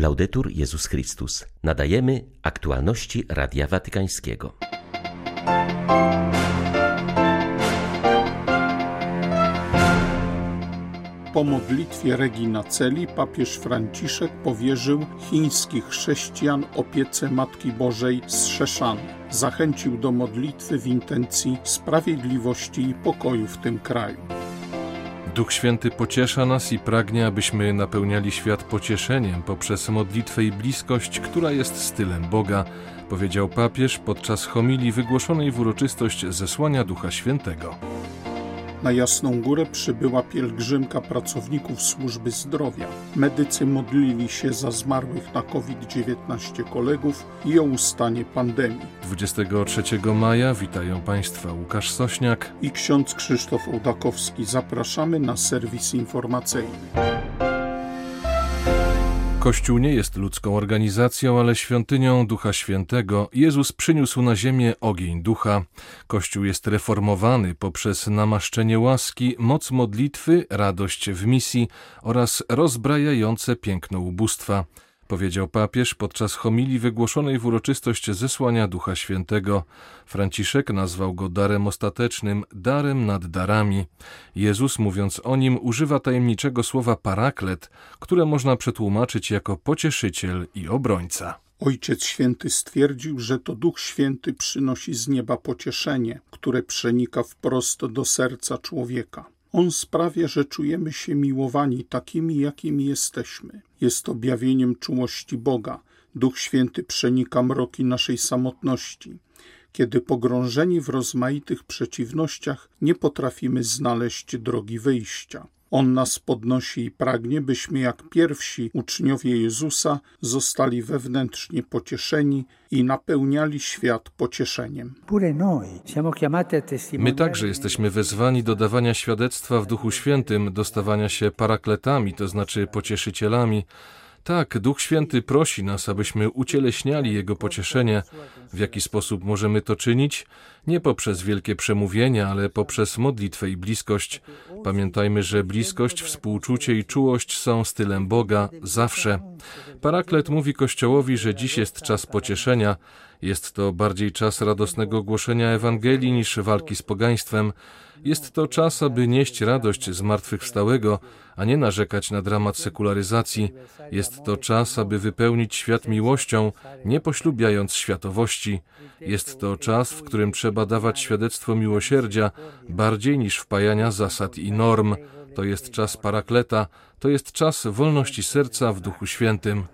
Laudetur Jezus Chrystus. Nadajemy aktualności Radia Watykańskiego. Po modlitwie Regina Celi papież Franciszek powierzył chińskich chrześcijan opiece Matki Bożej z Szeszany. Zachęcił do modlitwy w intencji sprawiedliwości i pokoju w tym kraju. Duch Święty pociesza nas i pragnie, abyśmy napełniali świat pocieszeniem poprzez modlitwę i bliskość, która jest stylem Boga, powiedział papież podczas homilii wygłoszonej w uroczystość zesłania Ducha Świętego. Na Jasną Górę przybyła pielgrzymka pracowników służby zdrowia. Medycy modlili się za zmarłych na COVID-19 kolegów i o ustanie pandemii. 23 maja witają Państwa Łukasz Sośniak i ksiądz Krzysztof Ołdakowski. Zapraszamy na serwis informacyjny. Kościół nie jest ludzką organizacją, ale świątynią Ducha Świętego. Jezus przyniósł na ziemię ogień ducha. Kościół jest reformowany poprzez namaszczenie łaski, moc modlitwy, radość w misji oraz rozbrajające piękno ubóstwa powiedział papież podczas homilii wygłoszonej w uroczystość zesłania Ducha Świętego. Franciszek nazwał go darem ostatecznym, darem nad darami. Jezus, mówiąc o nim, używa tajemniczego słowa paraklet, które można przetłumaczyć jako pocieszyciel i obrońca. Ojciec Święty stwierdził, że to Duch Święty przynosi z nieba pocieszenie, które przenika wprost do serca człowieka. On sprawia, że czujemy się miłowani takimi, jakimi jesteśmy. Jest objawieniem czułości Boga. Duch Święty przenika mroki naszej samotności, kiedy pogrążeni w rozmaitych przeciwnościach nie potrafimy znaleźć drogi wyjścia. On nas podnosi i pragnie, byśmy jak pierwsi uczniowie Jezusa zostali wewnętrznie pocieszeni i napełniali świat pocieszeniem. My także jesteśmy wezwani do dawania świadectwa w Duchu Świętym, do stawania się parakletami, to znaczy pocieszycielami, tak, Duch Święty prosi nas, abyśmy ucieleśniali Jego pocieszenie. W jaki sposób możemy to czynić? Nie poprzez wielkie przemówienia, ale poprzez modlitwę i bliskość. Pamiętajmy, że bliskość, współczucie i czułość są stylem Boga zawsze. Paraklet mówi Kościołowi, że dziś jest czas pocieszenia. Jest to bardziej czas radosnego głoszenia Ewangelii niż walki z pogaństwem. Jest to czas, aby nieść radość zmartwychwstałego, a nie narzekać na dramat sekularyzacji. Jest to czas, aby wypełnić świat miłością, nie poślubiając światowości. Jest to czas, w którym trzeba dawać świadectwo miłosierdzia bardziej niż wpajania zasad i norm. To jest czas parakleta, to jest czas wolności serca w Duchu Świętym.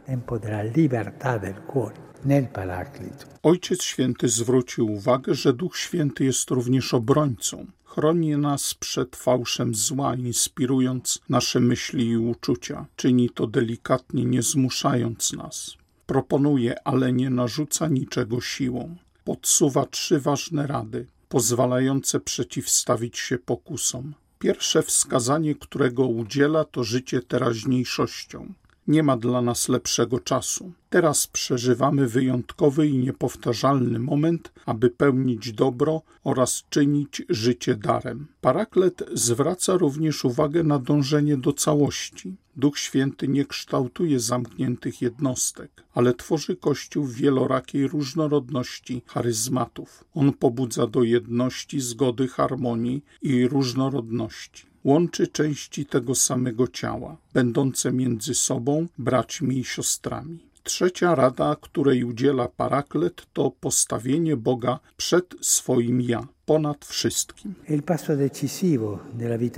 Ojciec Święty zwrócił uwagę, że Duch Święty jest również obrońcą. Chroni nas przed fałszem zła, inspirując nasze myśli i uczucia. Czyni to delikatnie, nie zmuszając nas. Proponuje, ale nie narzuca niczego siłą. Podsuwa trzy ważne rady, pozwalające przeciwstawić się pokusom. Pierwsze wskazanie, którego udziela, to życie teraźniejszością. Nie ma dla nas lepszego czasu. Teraz przeżywamy wyjątkowy i niepowtarzalny moment, aby pełnić dobro oraz czynić życie darem. Paraklet zwraca również uwagę na dążenie do całości. Duch Święty nie kształtuje zamkniętych jednostek, ale tworzy Kościół w wielorakiej różnorodności charyzmatów. On pobudza do jedności, zgody, harmonii i różnorodności łączy części tego samego ciała, będące między sobą braćmi i siostrami. Trzecia rada, której udziela Paraklet, to postawienie Boga przed swoim ja, ponad wszystkim.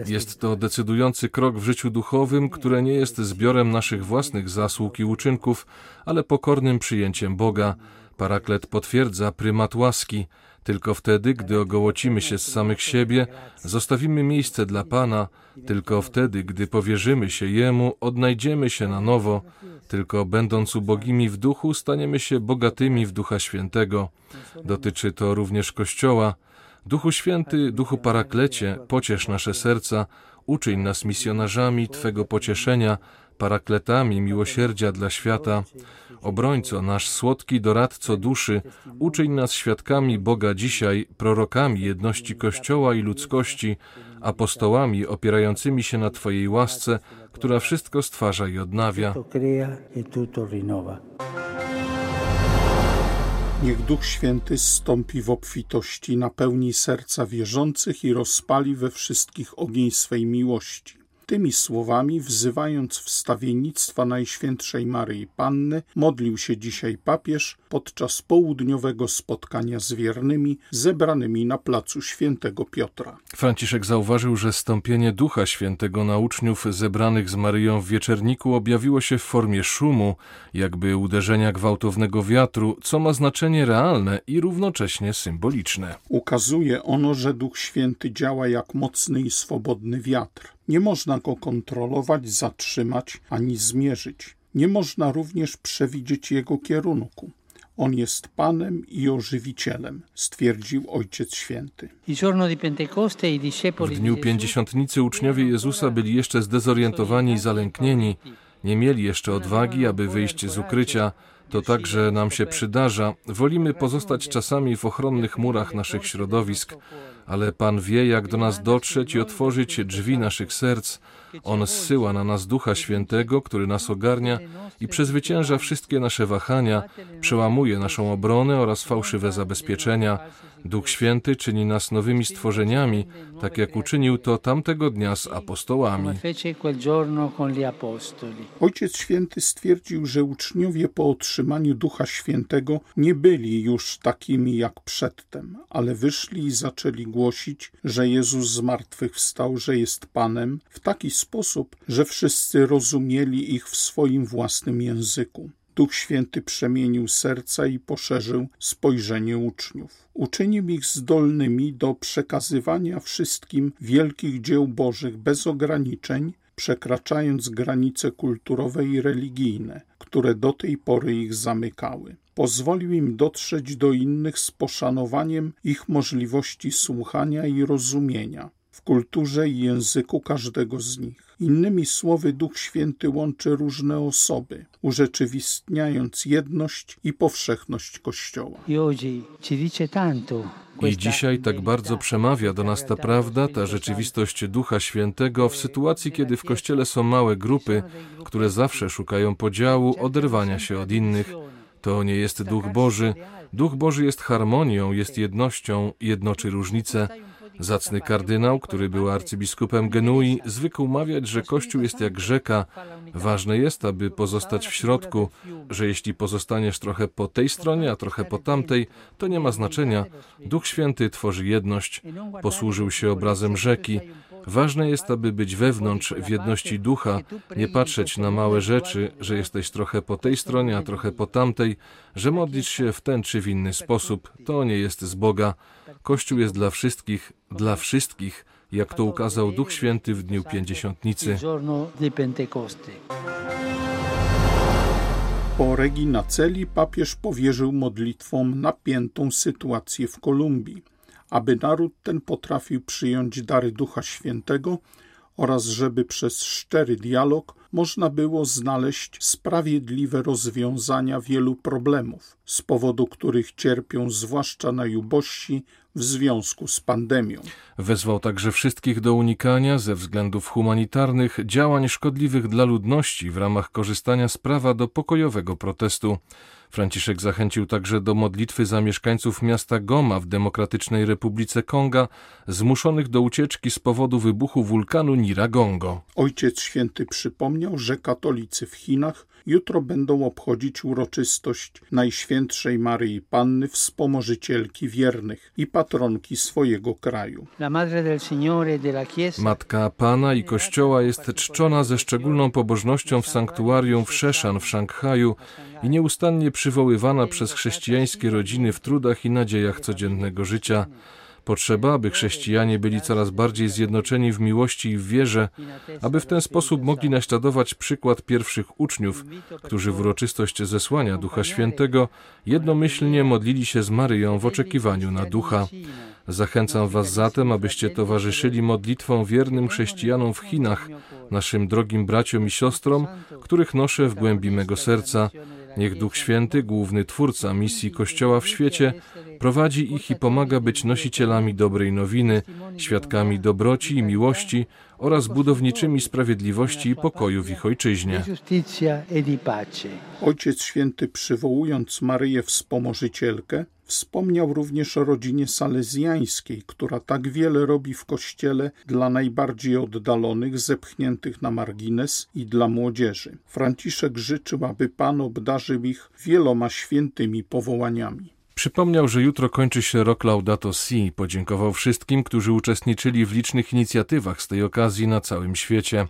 Jest to decydujący krok w życiu duchowym, które nie jest zbiorem naszych własnych zasług i uczynków, ale pokornym przyjęciem Boga. Paraklet potwierdza prymat łaski, tylko wtedy, gdy ogołocimy się z samych siebie, zostawimy miejsce dla Pana, tylko wtedy, gdy powierzymy się Jemu, odnajdziemy się na nowo, tylko będąc ubogimi w duchu, staniemy się bogatymi w Ducha Świętego. Dotyczy to również Kościoła. Duchu Święty, Duchu Paraklecie, pociesz nasze serca, uczyń nas misjonarzami Twego pocieszenia, parakletami miłosierdzia dla świata. Obrońco, nasz słodki doradco duszy, uczyń nas świadkami Boga dzisiaj, prorokami jedności Kościoła i ludzkości, apostołami opierającymi się na Twojej łasce, która wszystko stwarza i odnawia. Niech Duch Święty zstąpi w obfitości, napełni serca wierzących i rozpali we wszystkich ogień swej miłości. Tymi słowami, wzywając wstawiennictwa Najświętszej Maryi Panny, modlił się dzisiaj papież podczas południowego spotkania z wiernymi zebranymi na placu Świętego Piotra. Franciszek zauważył, że stąpienie Ducha Świętego na uczniów zebranych z Maryją w wieczerniku objawiło się w formie szumu, jakby uderzenia gwałtownego wiatru, co ma znaczenie realne i równocześnie symboliczne. Ukazuje ono, że Duch Święty działa jak mocny i swobodny wiatr nie można go kontrolować, zatrzymać ani zmierzyć. Nie można również przewidzieć jego kierunku. On jest Panem i ożywicielem, stwierdził Ojciec Święty. W dniu pięćdziesiątnicy uczniowie Jezusa byli jeszcze zdezorientowani i zalęknieni. Nie mieli jeszcze odwagi, aby wyjść z ukrycia. To także nam się przydarza. Wolimy pozostać czasami w ochronnych murach naszych środowisk, ale Pan wie, jak do nas dotrzeć i otworzyć drzwi naszych serc. On zsyła na nas Ducha Świętego, który nas ogarnia i przezwycięża wszystkie nasze wahania, przełamuje naszą obronę oraz fałszywe zabezpieczenia. Duch Święty czyni nas nowymi stworzeniami, tak jak uczynił to tamtego dnia z apostołami. Ojciec Święty stwierdził, że uczniowie po otrzymaniu Ducha Świętego nie byli już takimi jak przedtem, ale wyszli i zaczęli głosić, że Jezus zmartwychwstał, że jest Panem w taki sposób, że wszyscy rozumieli ich w swoim własnym języku. Duch Święty przemienił serca i poszerzył spojrzenie uczniów. Uczynił ich zdolnymi do przekazywania wszystkim wielkich dzieł Bożych bez ograniczeń, przekraczając granice kulturowe i religijne, które do tej pory ich zamykały. Pozwolił im dotrzeć do innych z poszanowaniem ich możliwości słuchania i rozumienia w kulturze i języku każdego z nich. Innymi słowy, Duch Święty łączy różne osoby, urzeczywistniając jedność i powszechność Kościoła. I dzisiaj tak bardzo przemawia do nas ta prawda, ta rzeczywistość Ducha Świętego w sytuacji, kiedy w Kościele są małe grupy, które zawsze szukają podziału, oderwania się od innych. To nie jest Duch Boży. Duch Boży jest harmonią, jest jednością, jednoczy różnice. Zacny kardynał, który był arcybiskupem Genui, zwykł mawiać, że Kościół jest jak rzeka. Ważne jest, aby pozostać w środku, że jeśli pozostaniesz trochę po tej stronie, a trochę po tamtej, to nie ma znaczenia. Duch Święty tworzy jedność. Posłużył się obrazem rzeki. Ważne jest, aby być wewnątrz w jedności ducha, nie patrzeć na małe rzeczy, że jesteś trochę po tej stronie, a trochę po tamtej, że modlisz się w ten czy w inny sposób. To nie jest z Boga. Kościół jest dla wszystkich, dla wszystkich, jak to ukazał Duch Święty w dniu Pięćdziesiątnicy. Po Regina Celi papież powierzył modlitwom napiętą sytuację w Kolumbii, aby naród ten potrafił przyjąć dary Ducha Świętego oraz żeby przez szczery dialog można było znaleźć sprawiedliwe rozwiązania wielu problemów, z powodu których cierpią zwłaszcza najubożsi w związku z pandemią. Wezwał także wszystkich do unikania ze względów humanitarnych działań szkodliwych dla ludności w ramach korzystania z prawa do pokojowego protestu. Franciszek zachęcił także do modlitwy za mieszkańców miasta Goma w Demokratycznej Republice Konga, zmuszonych do ucieczki z powodu wybuchu wulkanu Niragongo. Ojciec Święty przypomniał, że katolicy w Chinach jutro będą obchodzić uroczystość Najświętszej Maryi Panny, wspomożycielki wiernych i patronki swojego kraju. Matka Pana i Kościoła jest czczona ze szczególną pobożnością w sanktuarium w Szeszan w Szanghaju i nieustannie przywoływana przez chrześcijańskie rodziny w trudach i nadziejach codziennego życia. Potrzeba, aby chrześcijanie byli coraz bardziej zjednoczeni w miłości i w wierze, aby w ten sposób mogli naśladować przykład pierwszych uczniów, którzy w uroczystość zesłania Ducha Świętego jednomyślnie modlili się z Maryją w oczekiwaniu na Ducha. Zachęcam Was zatem, abyście towarzyszyli modlitwom wiernym chrześcijanom w Chinach, naszym drogim braciom i siostrom, których noszę w głębi mego serca. Niech Duch Święty, główny twórca misji Kościoła w świecie, prowadzi ich i pomaga być nosicielami dobrej nowiny, świadkami dobroci i miłości oraz budowniczymi sprawiedliwości i pokoju w ich ojczyźnie. Ojciec Święty, przywołując Maryję Wspomożycielkę, Wspomniał również o rodzinie salezjańskiej, która tak wiele robi w kościele dla najbardziej oddalonych, zepchniętych na margines i dla młodzieży. Franciszek życzył, aby Pan obdarzył ich wieloma świętymi powołaniami. Przypomniał, że jutro kończy się rok Laudato Si podziękował wszystkim, którzy uczestniczyli w licznych inicjatywach z tej okazji na całym świecie.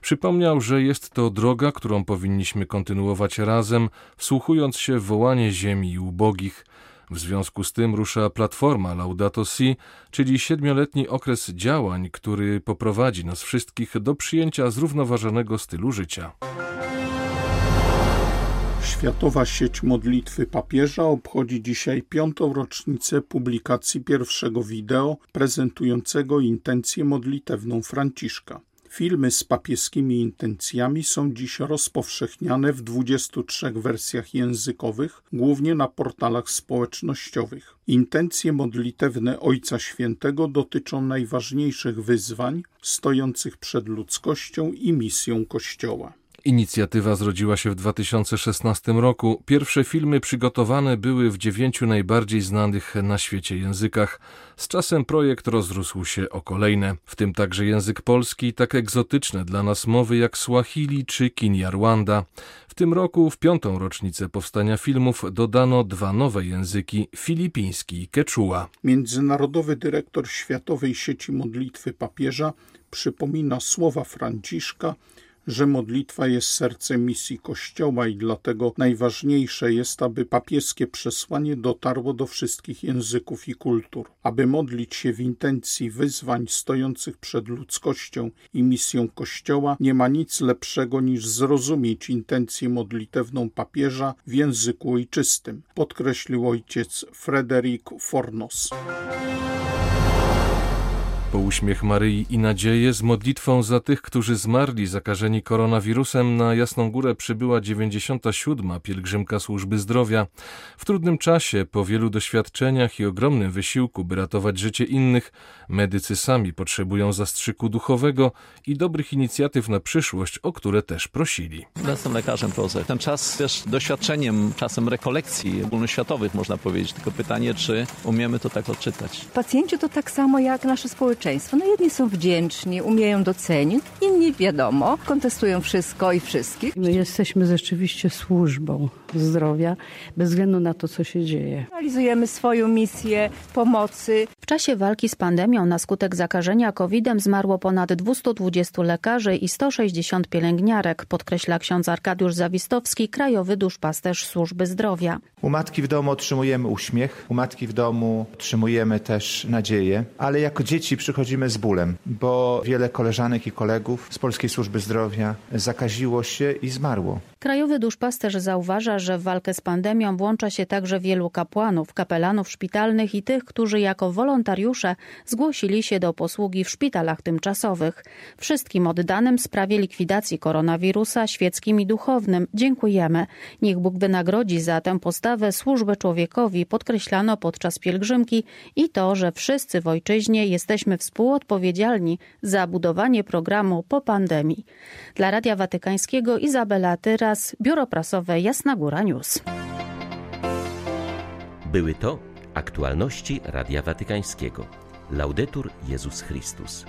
Przypomniał, że jest to droga, którą powinniśmy kontynuować razem, wsłuchując się w wołanie ziemi i ubogich. W związku z tym rusza platforma Laudato Si, czyli siedmioletni okres działań, który poprowadzi nas wszystkich do przyjęcia zrównoważonego stylu życia. Światowa sieć modlitwy papieża obchodzi dzisiaj piątą rocznicę publikacji pierwszego wideo prezentującego intencję modlitewną Franciszka. Filmy z papieskimi intencjami są dziś rozpowszechniane w 23 wersjach językowych, głównie na portalach społecznościowych. Intencje modlitewne Ojca Świętego dotyczą najważniejszych wyzwań stojących przed ludzkością i misją Kościoła. Inicjatywa zrodziła się w 2016 roku. Pierwsze filmy przygotowane były w dziewięciu najbardziej znanych na świecie językach. Z czasem projekt rozrósł się o kolejne, w tym także język polski, tak egzotyczne dla nas mowy jak Swahili czy Kinyarwanda. W tym roku, w piątą rocznicę powstania filmów, dodano dwa nowe języki, filipiński i quechua. Międzynarodowy dyrektor Światowej Sieci Modlitwy Papieża przypomina słowa Franciszka, że modlitwa jest sercem misji Kościoła i dlatego najważniejsze jest, aby papieskie przesłanie dotarło do wszystkich języków i kultur. Aby modlić się w intencji wyzwań stojących przed ludzkością i misją Kościoła, nie ma nic lepszego niż zrozumieć intencję modlitewną papieża w języku ojczystym, podkreślił ojciec Frederick Fornos. Po uśmiech Maryi i nadzieję z modlitwą za tych, którzy zmarli zakażeni koronawirusem na Jasną Górę przybyła 97. pielgrzymka służby zdrowia. W trudnym czasie, po wielu doświadczeniach i ogromnym wysiłku, by ratować życie innych, medycy sami potrzebują zastrzyku duchowego i dobrych inicjatyw na przyszłość, o które też prosili. Jestem lekarzem prozy. Ten czas też doświadczeniem, czasem rekolekcji ogólnoświatowych można powiedzieć. Tylko pytanie, czy umiemy to tak odczytać. Pacjenci to tak samo jak nasze społeczeństwo społeczeństwo. No jedni są wdzięczni, umieją docenić, inni wiadomo, kontestują wszystko i wszystkich. My jesteśmy rzeczywiście służbą zdrowia, bez względu na to, co się dzieje. Realizujemy swoją misję pomocy. W czasie walki z pandemią na skutek zakażenia COVID-em zmarło ponad 220 lekarzy i 160 pielęgniarek, podkreśla ksiądz Arkadiusz Zawistowski, krajowy duszpasterz służby zdrowia. U matki w domu otrzymujemy uśmiech, u matki w domu otrzymujemy też nadzieję, ale jako dzieci przychodzimy z bólem, bo wiele koleżanek i kolegów z Polskiej Służby Zdrowia zakaziło się i zmarło. Krajowy duszpasterz zauważa, że w walkę z pandemią włącza się także wielu kapłanów, kapelanów szpitalnych i tych, którzy jako wolontariusze zgłosili się do posługi w szpitalach tymczasowych. Wszystkim oddanym sprawie likwidacji koronawirusa świeckim i duchownym dziękujemy. Niech Bóg wynagrodzi za tę postawę służbę człowiekowi, podkreślano podczas pielgrzymki i to, że wszyscy w ojczyźnie jesteśmy współodpowiedzialni za budowanie programu po pandemii. Dla Radia Watykańskiego Izabela Tyra oraz biuro prasowe Jasna Góra News. Były to aktualności Radia Watykańskiego. Laudetur Jezus Chrystus.